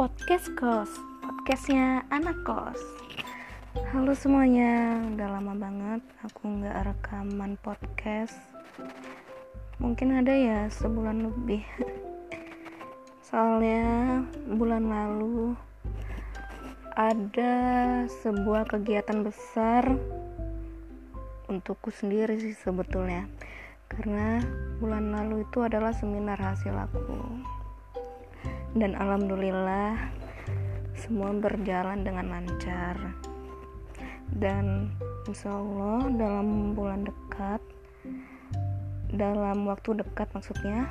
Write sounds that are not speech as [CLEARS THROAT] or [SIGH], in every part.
podcast kos podcastnya anak kos. Halo semuanya udah lama banget aku nggak rekaman podcast. Mungkin ada ya sebulan lebih. Soalnya bulan lalu ada sebuah kegiatan besar untukku sendiri sih sebetulnya. Karena bulan lalu itu adalah seminar hasil aku dan alhamdulillah semua berjalan dengan lancar. Dan insya Allah dalam bulan dekat dalam waktu dekat maksudnya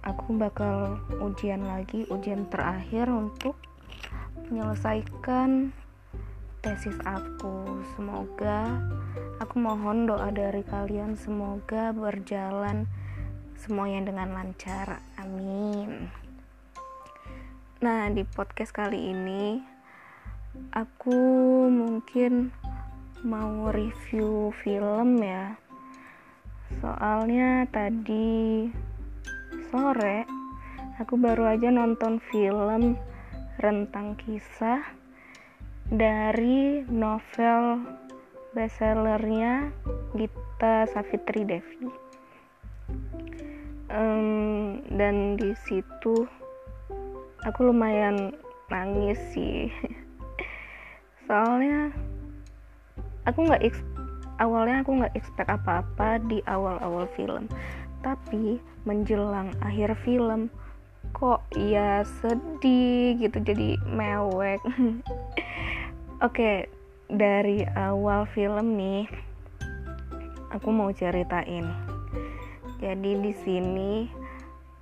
aku bakal ujian lagi ujian terakhir untuk menyelesaikan tesis aku. Semoga aku mohon doa dari kalian semoga berjalan semuanya dengan lancar. Amin Nah, di podcast kali ini aku mungkin mau review film ya. Soalnya tadi sore aku baru aja nonton film Rentang Kisah dari novel bestsellernya Gita Savitri Devi. Um, dan di situ aku lumayan nangis sih. Soalnya aku nggak awalnya aku nggak expect apa-apa di awal-awal film. Tapi menjelang akhir film kok ya sedih gitu jadi mewek. [LAUGHS] Oke dari awal film nih aku mau ceritain. Jadi di sini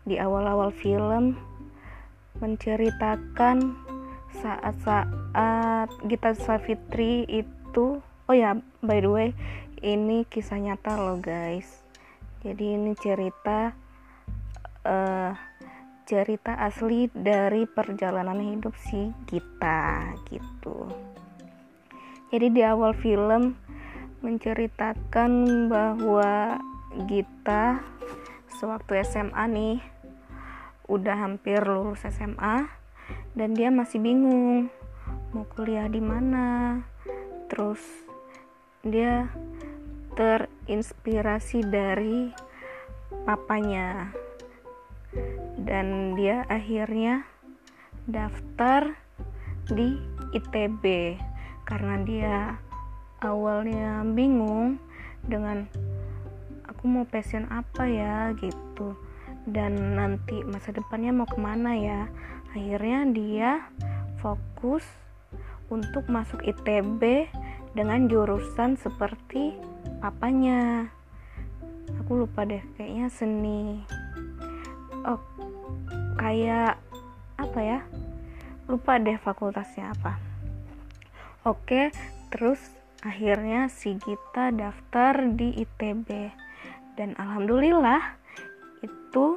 di awal-awal film menceritakan saat-saat Gita Savitri itu oh ya by the way ini kisah nyata loh guys. Jadi ini cerita uh, cerita asli dari perjalanan hidup si Gita gitu. Jadi di awal film menceritakan bahwa Gita sewaktu SMA nih udah hampir lulus SMA dan dia masih bingung mau kuliah di mana. Terus dia terinspirasi dari papanya dan dia akhirnya daftar di ITB karena dia awalnya bingung dengan aku mau passion apa ya? gitu dan nanti masa depannya mau ke mana ya? Akhirnya dia fokus untuk masuk ITB dengan jurusan seperti papanya aku lupa deh kayaknya seni. Oh kayak apa ya? Lupa deh fakultasnya apa. Oke terus akhirnya si Gita daftar di ITB dan alhamdulillah itu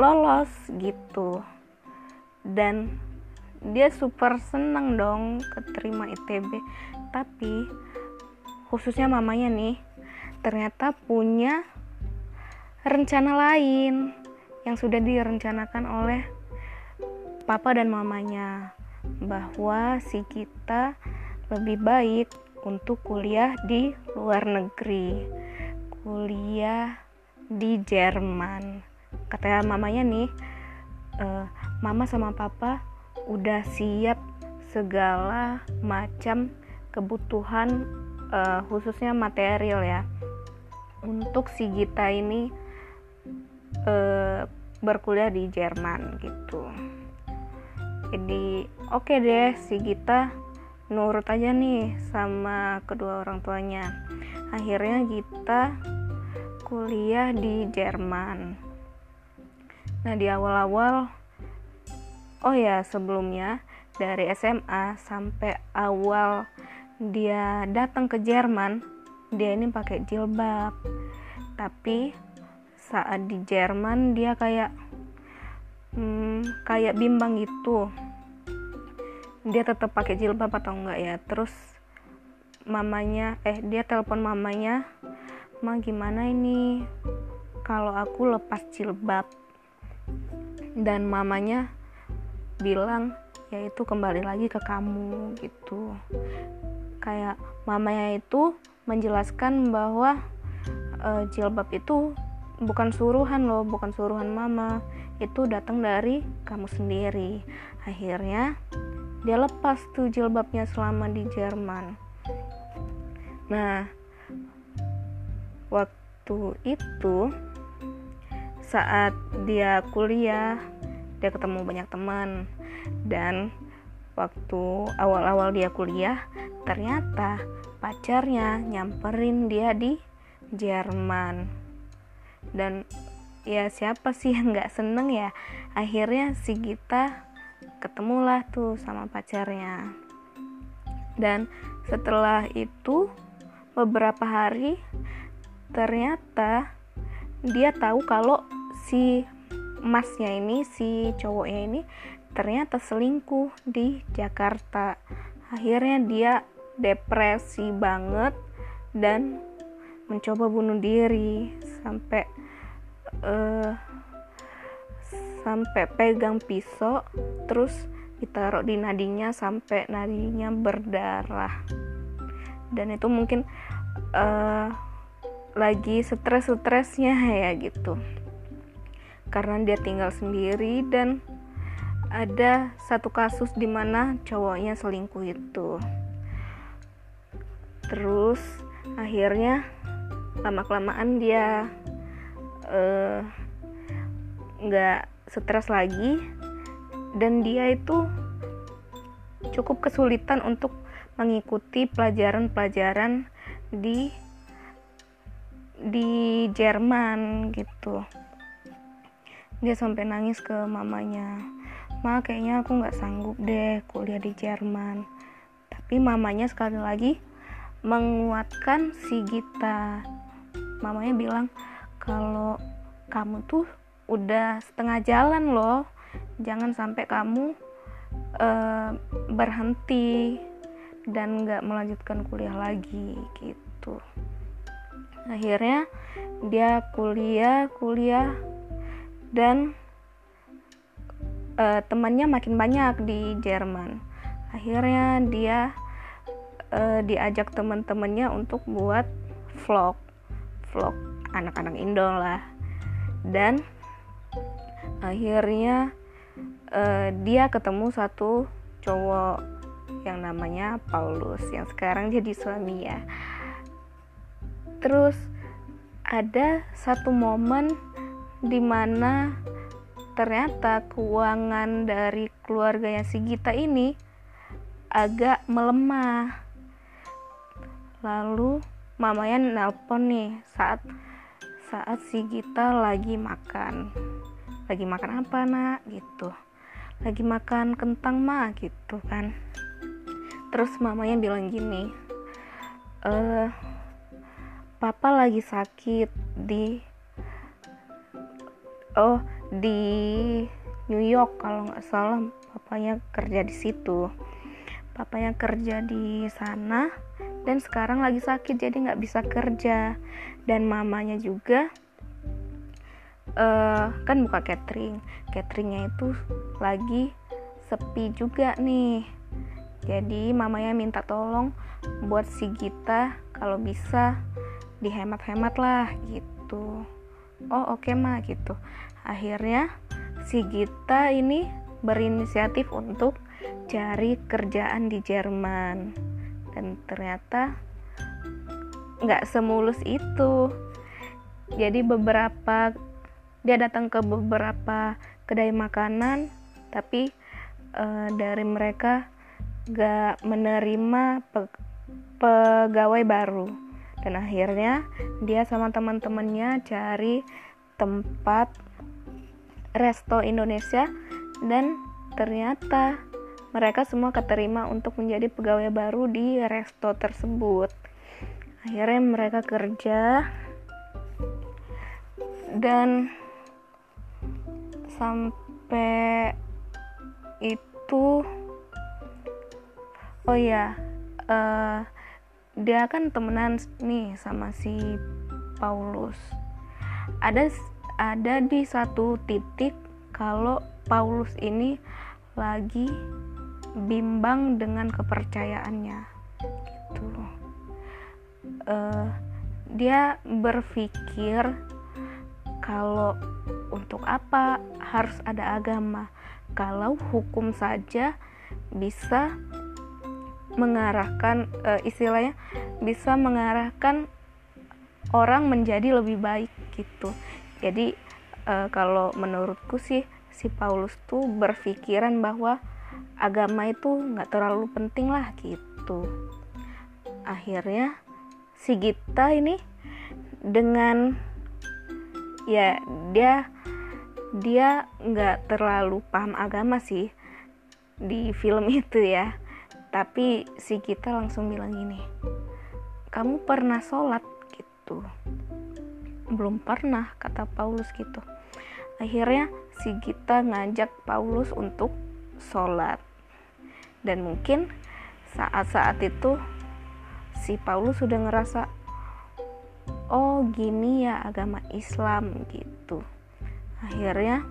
lolos gitu. Dan dia super seneng dong keterima ITB tapi khususnya mamanya nih ternyata punya rencana lain yang sudah direncanakan oleh papa dan mamanya bahwa si kita lebih baik untuk kuliah di luar negeri. Kuliah di Jerman. Kata mamanya nih uh, mama sama papa udah siap segala macam kebutuhan uh, khususnya material ya. Untuk si Gita ini uh, berkuliah di Jerman gitu. Jadi oke okay deh si Gita nurut aja nih sama kedua orang tuanya. Akhirnya Gita kuliah di Jerman. Nah, di awal-awal oh ya, sebelumnya dari SMA sampai awal dia datang ke Jerman, dia ini pakai jilbab. Tapi saat di Jerman dia kayak hmm, kayak bimbang gitu. Dia tetap pakai jilbab atau enggak ya? Terus mamanya eh dia telepon mamanya Ma gimana ini? Kalau aku lepas jilbab. Dan mamanya bilang yaitu kembali lagi ke kamu gitu. Kayak mamanya itu menjelaskan bahwa uh, jilbab itu bukan suruhan loh bukan suruhan mama. Itu datang dari kamu sendiri. Akhirnya dia lepas tuh jilbabnya selama di Jerman. Nah waktu itu saat dia kuliah dia ketemu banyak teman. Dan waktu awal-awal dia kuliah ternyata pacarnya nyamperin dia di Jerman. Dan ya siapa sih yang nggak seneng ya? Akhirnya si Gita ketemulah tuh sama pacarnya. Dan setelah itu beberapa hari ternyata dia tahu kalau si masnya ini si cowoknya ini ternyata selingkuh di Jakarta. Akhirnya dia depresi banget dan mencoba bunuh diri sampai uh, sampai pegang pisau terus ditaruh di nadinya sampai nadinya berdarah. Dan itu mungkin uh, lagi stres-stresnya [LAUGHS] ya gitu. Karena dia tinggal sendiri dan ada satu kasus di mana cowoknya selingkuh itu. Terus akhirnya lama kelamaan dia uh, nggak stres lagi dan dia itu cukup kesulitan untuk mengikuti pelajaran-pelajaran di di Jerman gitu. Dia sampai nangis ke mamanya. Ma kayaknya aku nggak sanggup deh kuliah di Jerman. Tapi mamanya sekali lagi menguatkan si Gita. Mamanya bilang kalau kamu tuh udah setengah jalan loh. Jangan sampai kamu uh, berhenti dan nggak melanjutkan kuliah lagi gitu akhirnya dia kuliah kuliah dan uh, temannya makin banyak di Jerman. Akhirnya dia uh, diajak teman-temannya untuk buat vlog. Vlog anak-anak Indo lah. Dan akhirnya uh, dia ketemu satu cowok yang namanya Paulus yang sekarang jadi suami ya terus ada satu momen di mana ternyata keuangan dari keluarganya si Gita ini agak melemah. Lalu mamanya nelpon nih saat saat si Gita lagi makan. Lagi makan apa nak? Gitu. Lagi makan kentang mah gitu kan. Terus mamanya bilang gini eh papa lagi sakit di oh di New York kalau nggak salah. Papanya kerja di situ. Papanya kerja di sana dan sekarang lagi sakit jadi nggak bisa kerja. Dan mamanya juga uh, kan buka catering. Cateringnya itu lagi sepi juga nih. Jadi mamanya minta tolong buat si Gita kalau bisa dihemat-hemat lah gitu. Oh oke okay, mah gitu. Akhirnya si Gita ini berinisiatif untuk cari kerjaan di Jerman. Dan ternyata nggak semulus itu. Jadi beberapa dia datang ke beberapa kedai makanan tapi uh, dari mereka gak menerima pe pegawai baru dan akhirnya dia sama teman-temannya cari tempat resto Indonesia dan ternyata mereka semua keterima untuk menjadi pegawai baru di resto tersebut. Akhirnya mereka kerja dan sampai itu oh ya uh, dia kan temenan nih sama si Paulus. Ada ada di satu titik kalau Paulus ini lagi bimbang dengan kepercayaannya. Gitu uh, dia berpikir kalau untuk apa harus ada agama? Kalau hukum saja bisa mengarahkan uh, istilahnya bisa mengarahkan orang menjadi lebih baik gitu. Jadi uh, kalau menurutku sih si Paulus tuh berpikiran bahwa agama itu nggak terlalu penting lah gitu. Akhirnya si Gita ini dengan ya dia dia nggak terlalu paham agama sih di film [LAUGHS] itu ya tapi si kita langsung bilang gini kamu pernah sholat? Gitu. Belum pernah kata Paulus gitu. Akhirnya si Gita ngajak Paulus untuk sholat. Dan mungkin saat-saat itu si Paulus sudah ngerasa oh gini ya agama Islam gitu. Akhirnya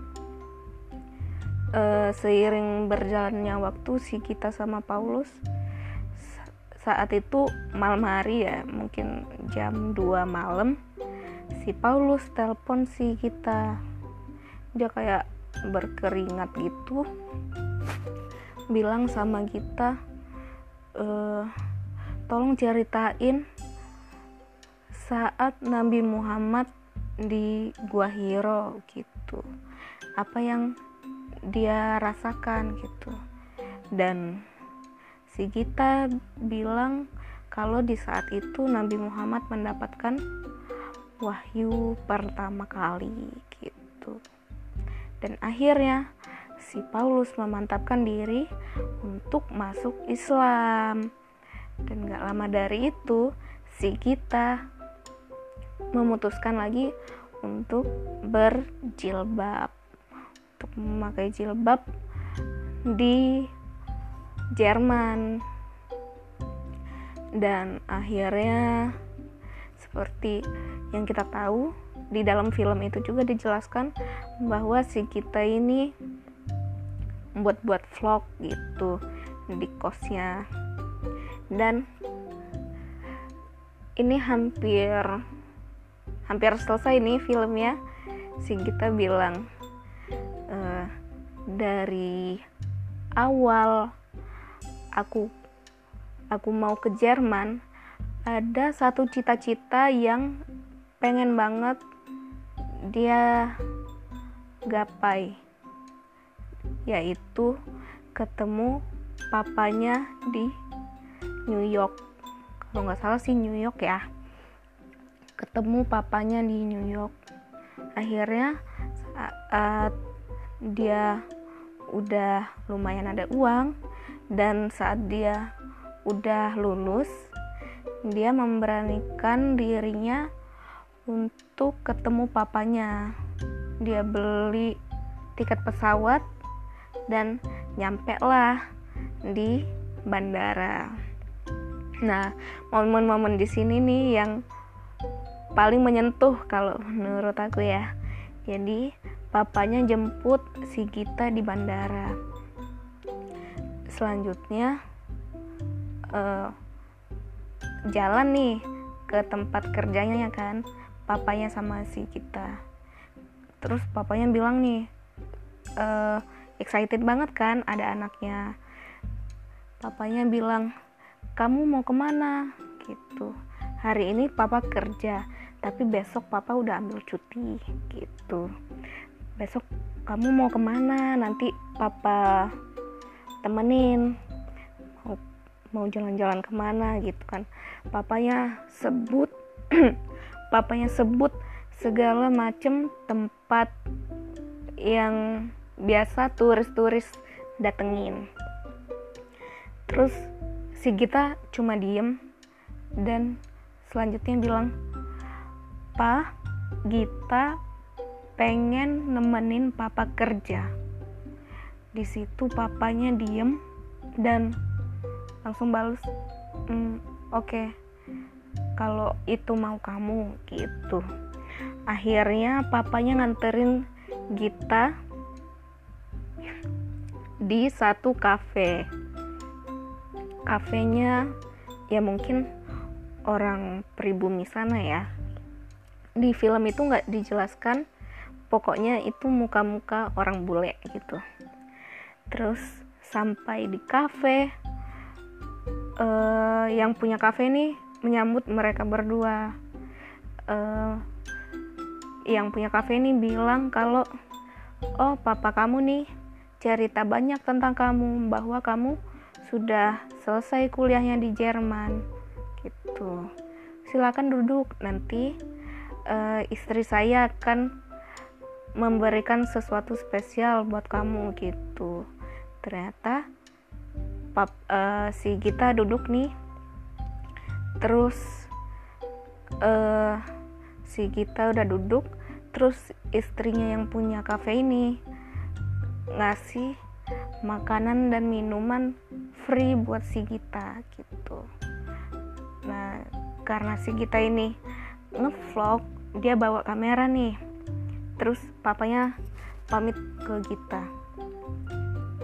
uh, seiring berjalannya waktu si kita sama Paulus saat itu malam hari ya mungkin jam 2 malam si Paulus telepon si kita. Dia kayak berkeringat gitu bilang sama kita e, tolong ceritain saat Nabi Muhammad di Gua Hiro gitu. Apa yang dia rasakan gitu. Dan si Gita bilang kalau di saat itu Nabi Muhammad mendapatkan wahyu pertama kali gitu. Dan akhirnya si Paulus memantapkan diri untuk masuk Islam. Dan gak lama dari itu si Gita memutuskan lagi untuk berjilbab untuk memakai jilbab di Jerman. Dan akhirnya seperti yang kita tahu di dalam film itu juga dijelaskan bahwa si kita ini buat-buat vlog gitu di kosnya. Dan ini hampir hampir selesai nih filmnya si kita bilang dari awal aku aku mau ke Jerman ada satu cita-cita yang pengen banget dia gapai yaitu ketemu papanya di New York. Kalau nggak salah sih New York ya. Ketemu papanya di New York. Akhirnya saat dia udah lumayan ada uang dan saat dia udah lulus dia memberanikan dirinya untuk ketemu papanya. Dia beli tiket pesawat dan nyampe lah di bandara. Nah momen-momen di sini nih yang paling menyentuh kalau menurut aku ya. Jadi papanya jemput si Gita di bandara. Selanjutnya uh, jalan nih ke tempat kerjanya ya kan papanya sama si Gita. Terus papanya bilang nih uh, excited banget kan ada anaknya. Papanya bilang kamu mau ke mana? Gitu. Hari ini papa kerja tapi besok papa udah ambil cuti gitu besok kamu mau ke mana? Nanti papa temenin. Mau mau jalan-jalan ke mana gitu kan. Papanya sebut [CLEARS THROAT] papanya sebut segala macem tempat yang biasa turis-turis datengin. Terus si Gita cuma diem dan selanjutnya bilang Papa Gita pengen nemenin papa kerja. Di situ papanya diem dan langsung balas mm, oke okay, kalau itu mau kamu gitu. Akhirnya papanya nganterin Gita di satu kafe. Kafenya ya mungkin orang pribumi sana ya. Di film itu nggak dijelaskan pokoknya itu muka-muka orang bule gitu. Terus sampai di kafe uh, yang punya kafe nih menyambut mereka berdua. Uh, yang punya kafe ini bilang kalau oh papa kamu nih cerita banyak tentang kamu bahwa kamu sudah selesai kuliahnya di Jerman. Gitu. Silakan duduk nanti uh, istri saya akan memberikan sesuatu spesial buat kamu gitu. Ternyata pap, uh, si Gita duduk nih. Terus uh, si Gita udah duduk. Terus istrinya yang punya kafe ini ngasih makanan dan minuman free buat si Gita gitu. Nah karena si Gita ini ngevlog dia bawa kamera nih terus papanya pamit ke Gita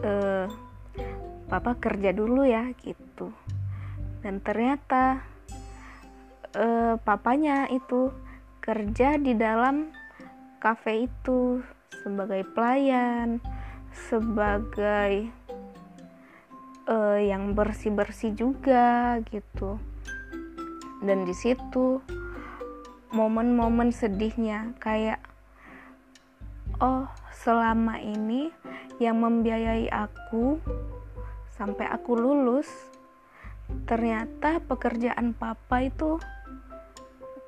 e, papa kerja dulu ya gitu. Dan ternyata e, papanya itu kerja di dalam kafe itu sebagai pelayan sebagai uh, yang bersih-bersih juga gitu. Dan di situ momen-momen sedihnya kayak oh selama ini yang membiayai aku sampai aku lulus ternyata pekerjaan papa itu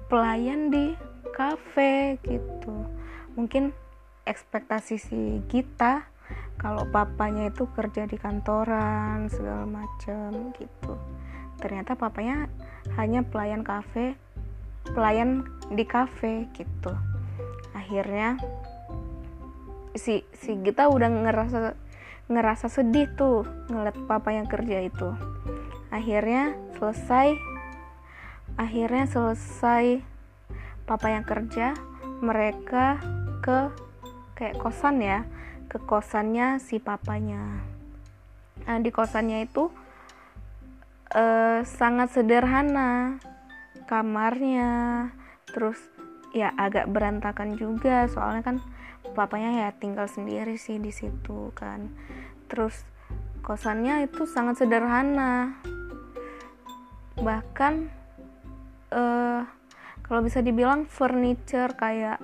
pelayan di kafe gitu. Mungkin ekspektasi si kita kalau papanya itu kerja di kantoran segala macam gitu. Ternyata papanya hanya pelayan kafe pelayan di kafe gitu. Akhirnya si si kita udah ngerasa ngerasa sedih tuh ngeliat papa yang kerja itu. Akhirnya selesai akhirnya selesai papa yang kerja mereka ke kayak kosan ya ke kosannya si papanya. Nah di kosannya itu eh, sangat sederhana kamarnya terus ya agak berantakan juga soalnya kan papanya ya tinggal sendiri sih di situ kan. Terus kosannya itu sangat sederhana. Bahkan eh, kalau bisa dibilang furniture kayak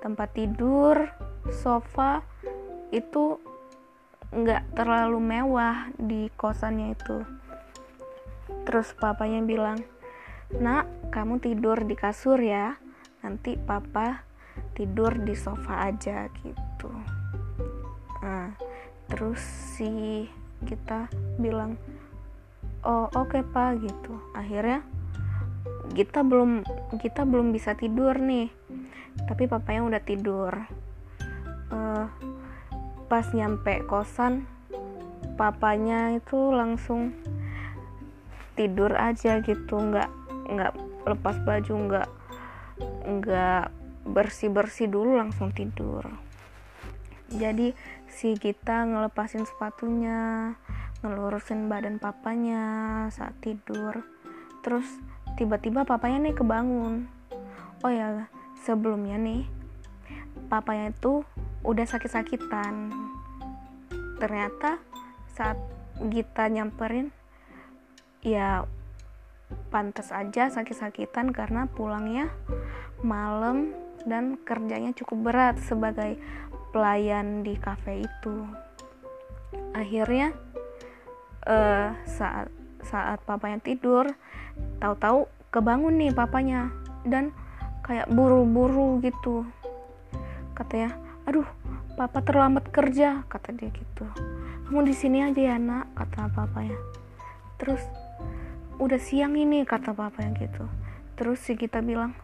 tempat tidur sofa itu nggak terlalu mewah di kosannya itu. Terus papanya bilang nak kamu tidur di kasur ya. Nanti papa tidur di sofa aja gitu. Nah, terus si kita bilang oh oke okay, pak gitu. Akhirnya kita belum kita belum bisa tidur nih. Tapi papanya udah tidur. Uh, pas nyampe kosan papanya itu langsung tidur aja gitu. Nggak nggak lepas baju nggak nggak bersih bersih dulu langsung tidur. Jadi si kita ngelepasin sepatunya ngelurusin badan papanya saat tidur. Terus tiba-tiba papanya nih kebangun. Oh ya sebelumnya nih papanya itu udah sakit-sakitan. Ternyata saat kita nyamperin ya pantas aja sakit-sakitan karena pulangnya malam dan kerjanya cukup berat sebagai pelayan di kafe itu. Akhirnya uh, saat saat papanya tidur tahu-tahu kebangun nih papanya dan kayak buru-buru gitu. Katanya aduh papa terlambat kerja kata dia gitu. Kamu di sini aja ya nak kata papanya. Terus udah siang ini kata papa yang gitu. Terus si kita bilang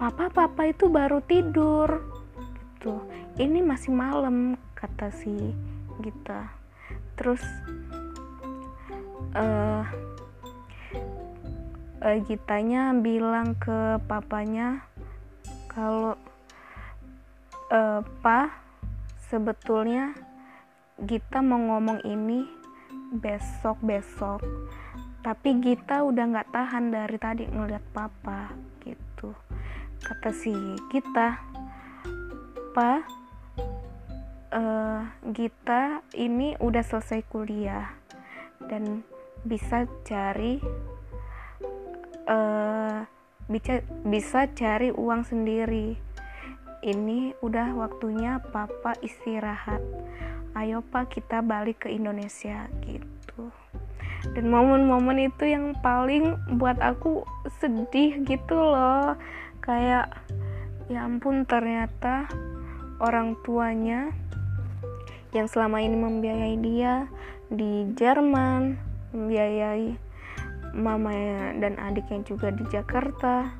papa papa itu baru tidur. Gitu. Ini masih malam kata si kita terus uh, uh, Gitanya bilang ke papanya kalau uh, pa sebetulnya Gita mau ngomong ini besok-besok tapi Gita udah nggak tahan dari tadi ngeliat papa kata si Gita pa uh, Gita ini udah selesai kuliah dan bisa cari uh, bisa bisa cari uang sendiri. Ini udah waktunya papa istirahat. Ayo pak kita balik ke Indonesia gitu. Dan momen-momen itu yang paling buat aku sedih gitu loh kayak ya ampun ternyata orang tuanya yang selama ini membiayai dia di Jerman membiayai mamanya dan adiknya juga di Jakarta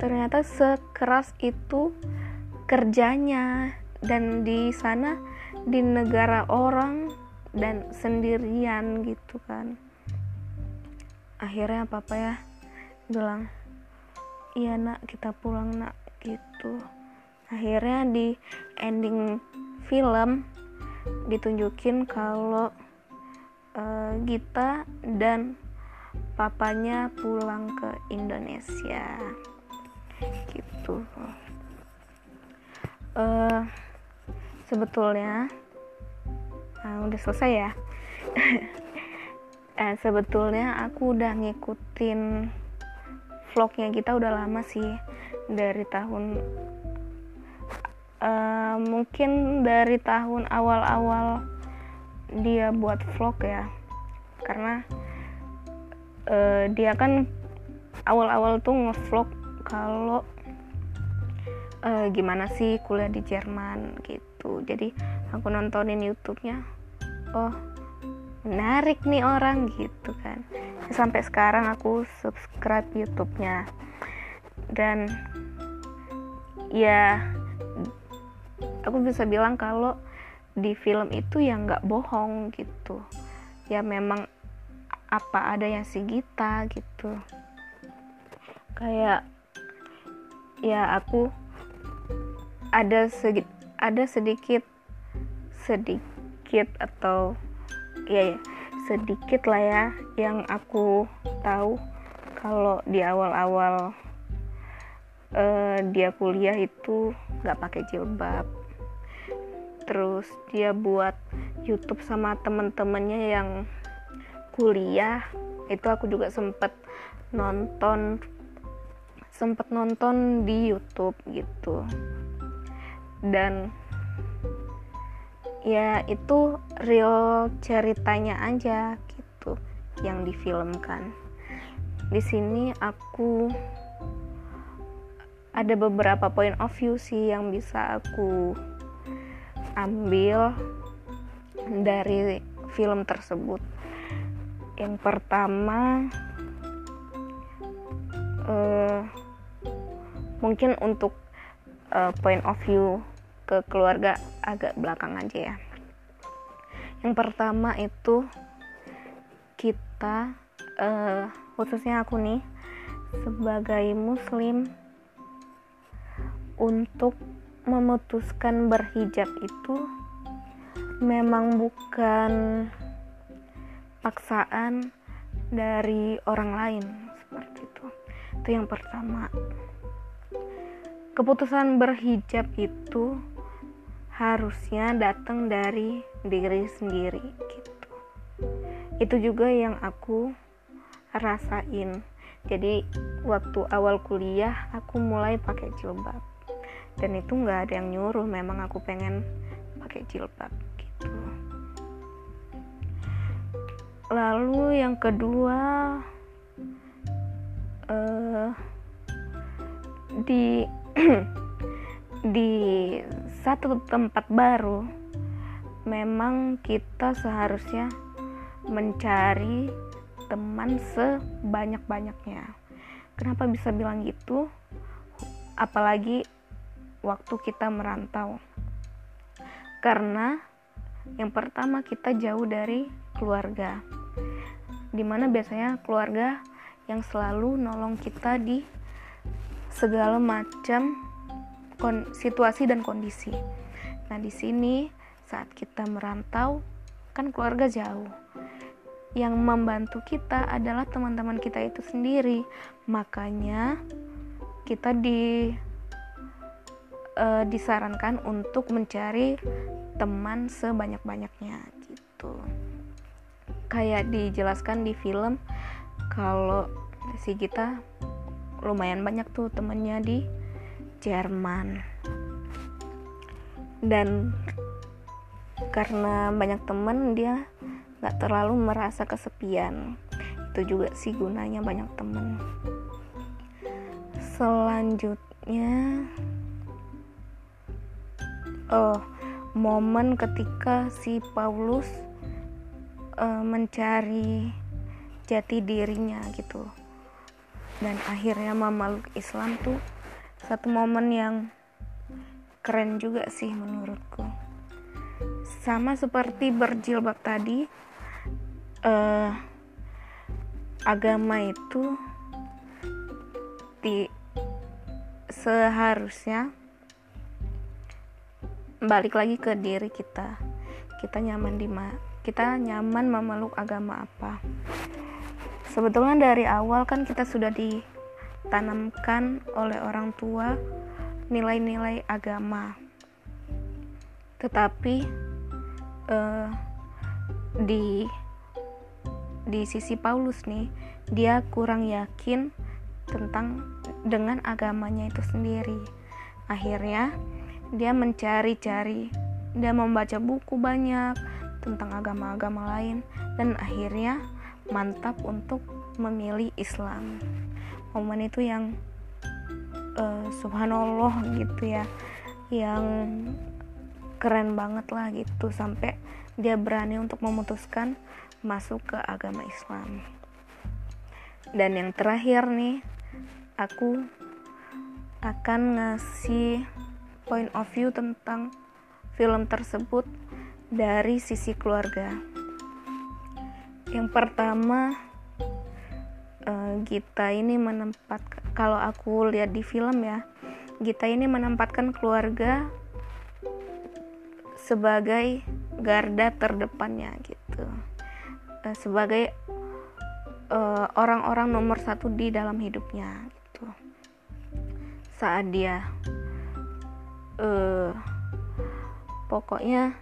ternyata sekeras itu kerjanya dan di sana di negara orang dan sendirian gitu kan. Akhirnya papa ya bilang iya nak kita pulang nak gitu. Akhirnya di ending film ditunjukin kalau uh, Gita dan papanya pulang ke Indonesia. Gitu. Uh, sebetulnya nah, udah selesai ya. [LAUGHS] Eh, sebetulnya aku udah ngikutin vlognya kita udah lama sih dari tahun uh, mungkin dari tahun awal-awal dia buat vlog ya. Karena uh, dia kan awal-awal tuh ngevlog kalau uh, gimana sih kuliah di Jerman gitu. Jadi aku nontonin YouTube-nya. Oh menarik nih orang gitu kan. Sampai sekarang aku subscribe YouTube-nya. Dan ya aku bisa bilang kalau di film itu ya nggak bohong gitu. Ya memang apa adanya si Gita gitu. Kayak ya aku ada sedikit ada sedikit sedikit atau ya, sedikit lah ya yang aku tahu kalau di awal-awal uh, dia kuliah itu nggak pakai jilbab. Terus dia buat YouTube sama temen-temennya yang kuliah. Itu aku juga sempet nonton sempet nonton di YouTube gitu. Dan ya itu real ceritanya aja gitu yang difilmkan. Di sini aku ada beberapa point of view sih yang bisa aku ambil dari film tersebut. Yang pertama uh, mungkin untuk uh, point of view ke keluarga agak belakang aja ya. Yang pertama itu kita uh, khususnya aku nih sebagai muslim untuk memutuskan berhijab itu memang bukan paksaan dari orang lain seperti itu. Itu yang pertama. Keputusan berhijab itu harusnya datang dari diri sendiri gitu. Itu juga yang aku rasain. Jadi waktu awal kuliah aku mulai pakai jilbab. Dan itu nggak ada yang nyuruh memang aku pengen pakai jilbab gitu. Lalu yang kedua uh, di [CLEARS THROAT] di satu tempat baru memang kita seharusnya mencari teman sebanyak-banyaknya. Kenapa bisa bilang gitu? Apalagi waktu kita merantau. Karena yang pertama kita jauh dari keluarga. Di mana biasanya keluarga yang selalu nolong kita di segala macam situasi dan kondisi. Nah, di sini saat kita merantau kan keluarga jauh. Yang membantu kita adalah teman-teman kita itu sendiri. Makanya kita di uh, disarankan untuk mencari teman sebanyak-banyaknya gitu. Kayak dijelaskan di film kalau si kita lumayan banyak tuh temennya di Jerman. Dan karena banyak temen dia nggak terlalu merasa kesepian. Itu juga sih gunanya banyak temen selanjutnya oh momen ketika si Paulus uh, mencari jati dirinya gitu. Dan akhirnya memeluk Islam tuh satu momen yang keren juga sih menurutku. Sama seperti berjilbab tadi uh, agama itu di seharusnya balik lagi ke diri kita. Kita nyaman di ma kita nyaman memeluk agama apa. Sebetulnya dari awal kan kita sudah ditanamkan oleh orang tua nilai-nilai agama. Tetapi uh, di di sisi Paulus nih dia kurang yakin tentang dengan agamanya itu sendiri. Akhirnya dia mencari-cari dia membaca buku banyak tentang agama-agama lain dan akhirnya mantap untuk memilih Islam momen itu yang uh, subhanallah gitu ya yang keren banget lah gitu sampai dia berani untuk memutuskan masuk ke agama Islam. Dan yang terakhir nih aku akan ngasih point of view tentang film tersebut dari sisi keluarga. Yang pertama uh, Gita ini menempat kalau aku lihat di film ya Gita ini menempatkan keluarga sebagai garda terdepannya gitu. Uh, sebagai eh, orang-orang uh, nomor satu di dalam hidupnya gitu. Saat dia uh, pokoknya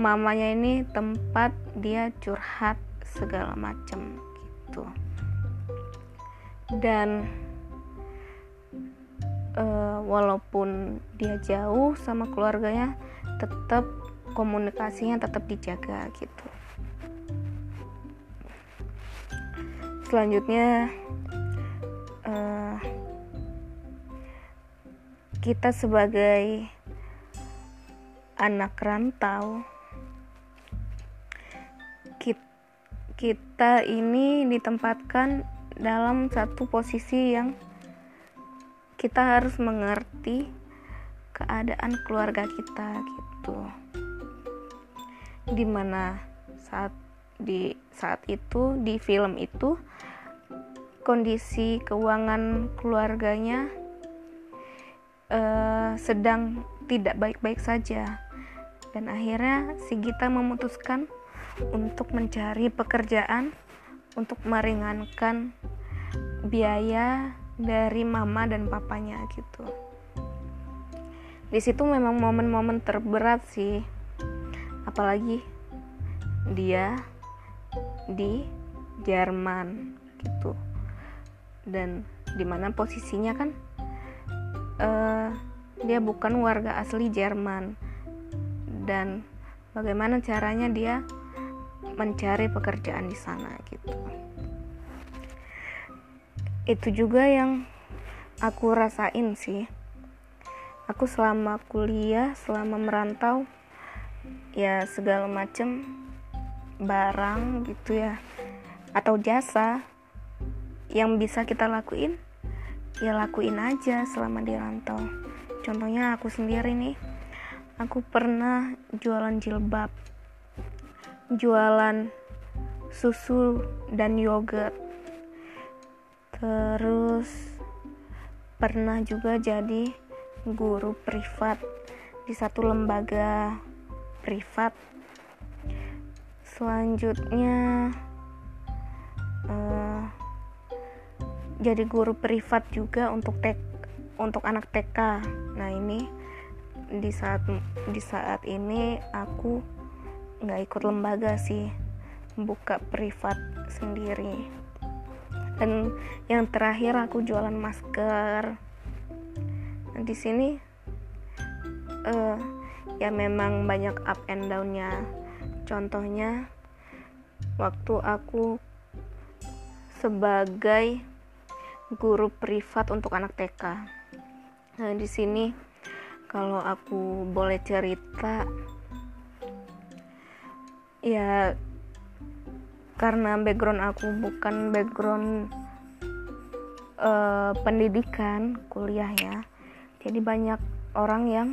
mamanya ini tempat dia curhat segala macam gitu dan uh, walaupun dia jauh sama keluarganya tetap komunikasinya tetap dijaga gitu. Selanjutnya uh, kita sebagai anak rantau kita ini ditempatkan dalam satu posisi yang kita harus mengerti keadaan keluarga kita gitu. Di mana saat di saat itu di film itu kondisi keuangan keluarganya uh, sedang tidak baik-baik saja. Dan akhirnya si Gita memutuskan untuk mencari pekerjaan untuk meringankan biaya dari mama dan papanya gitu. Di situ memang momen-momen terberat sih. Apalagi dia di Jerman gitu. Dan di mana posisinya kan uh, dia bukan warga asli Jerman. Dan bagaimana caranya dia mencari pekerjaan di sana gitu. Itu juga yang aku rasain sih. Aku selama kuliah selama merantau ya segala macem barang gitu ya atau jasa yang bisa kita lakuin ya lakuin aja selama di rantau. Contohnya aku sendiri nih aku pernah jualan jilbab jualan susu dan yogurt. Terus pernah juga jadi guru privat di satu lembaga privat. Selanjutnya uh, jadi guru privat juga untuk tek untuk anak TK nah ini di saat di saat ini aku nggak ikut lembaga sih. Buka privat sendiri. Dan yang terakhir aku jualan masker. Nah, di sini uh, ya memang banyak up and downnya. Contohnya waktu aku sebagai guru privat untuk anak TK nah di sini kalau aku boleh cerita ya karena background aku bukan background uh, pendidikan kuliah ya. Jadi banyak orang yang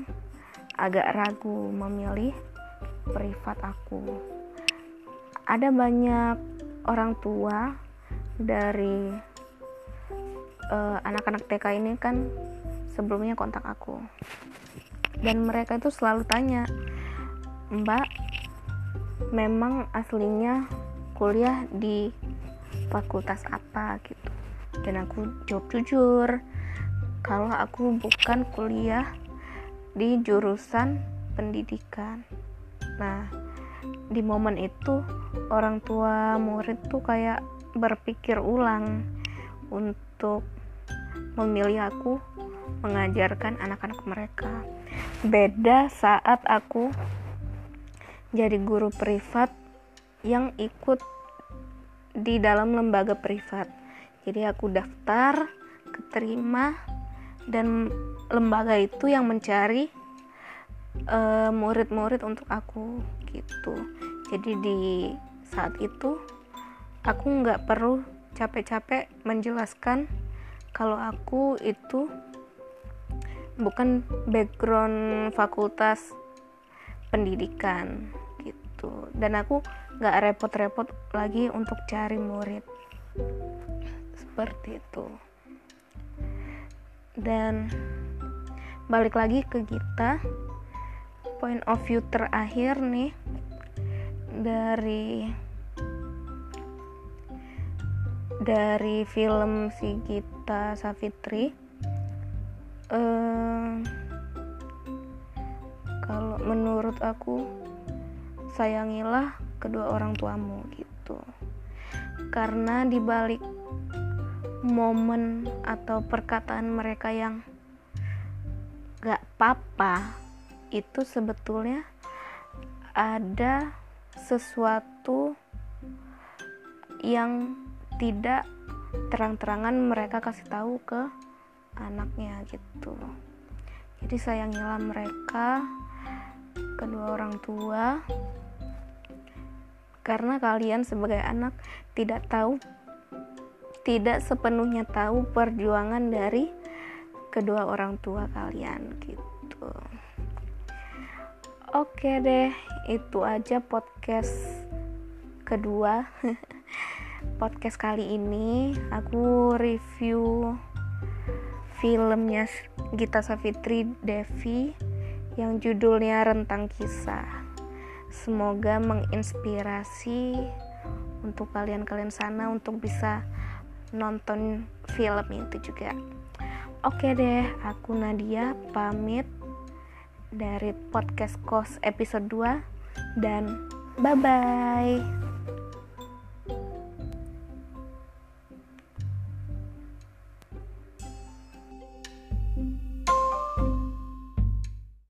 agak ragu memilih privat aku. Ada banyak orang tua dari uh, anak-anak TK ini kan sebelumnya kontak aku. Dan mereka itu selalu tanya mbak memang aslinya kuliah di fakultas apa gitu. Dan aku jawab jujur kalau aku bukan kuliah di jurusan pendidikan. Nah di momen itu orang tua murid tuh kayak berpikir ulang untuk memilih aku mengajarkan anak-anak mereka. Beda saat aku jadi guru privat yang ikut di dalam lembaga privat. Jadi aku daftar keterima dan lembaga itu yang mencari eh, murid-murid uh, untuk aku gitu. Jadi di saat itu aku nggak perlu capek-capek menjelaskan kalau aku itu bukan background fakultas pendidikan gitu. Dan aku nggak repot-repot lagi untuk cari murid. Seperti itu. Dan balik lagi ke kita. Point of view terakhir nih dari dari film si Gita Savitri. Uh, kalau menurut aku sayangilah kedua orang tuamu gitu. Karena dibalik momen atau perkataan mereka yang gak papa itu sebetulnya ada sesuatu yang tidak terang-terangan mereka kasih tahu ke anaknya gitu. Jadi sayangilah mereka kedua orang tua. Karena kalian sebagai anak tidak tahu tidak sepenuhnya tahu perjuangan dari kedua orang tua kalian gitu. Oke deh itu aja podcast kedua. [LAUGHS] Podcast kali ini aku review filmnya Gita Savitri Devi yang judulnya Rentang Kisah. Semoga menginspirasi untuk kalian-kalian sana untuk bisa nonton film itu juga. Oke deh, aku Nadia pamit dari podcast Kos episode 2 dan bye bye.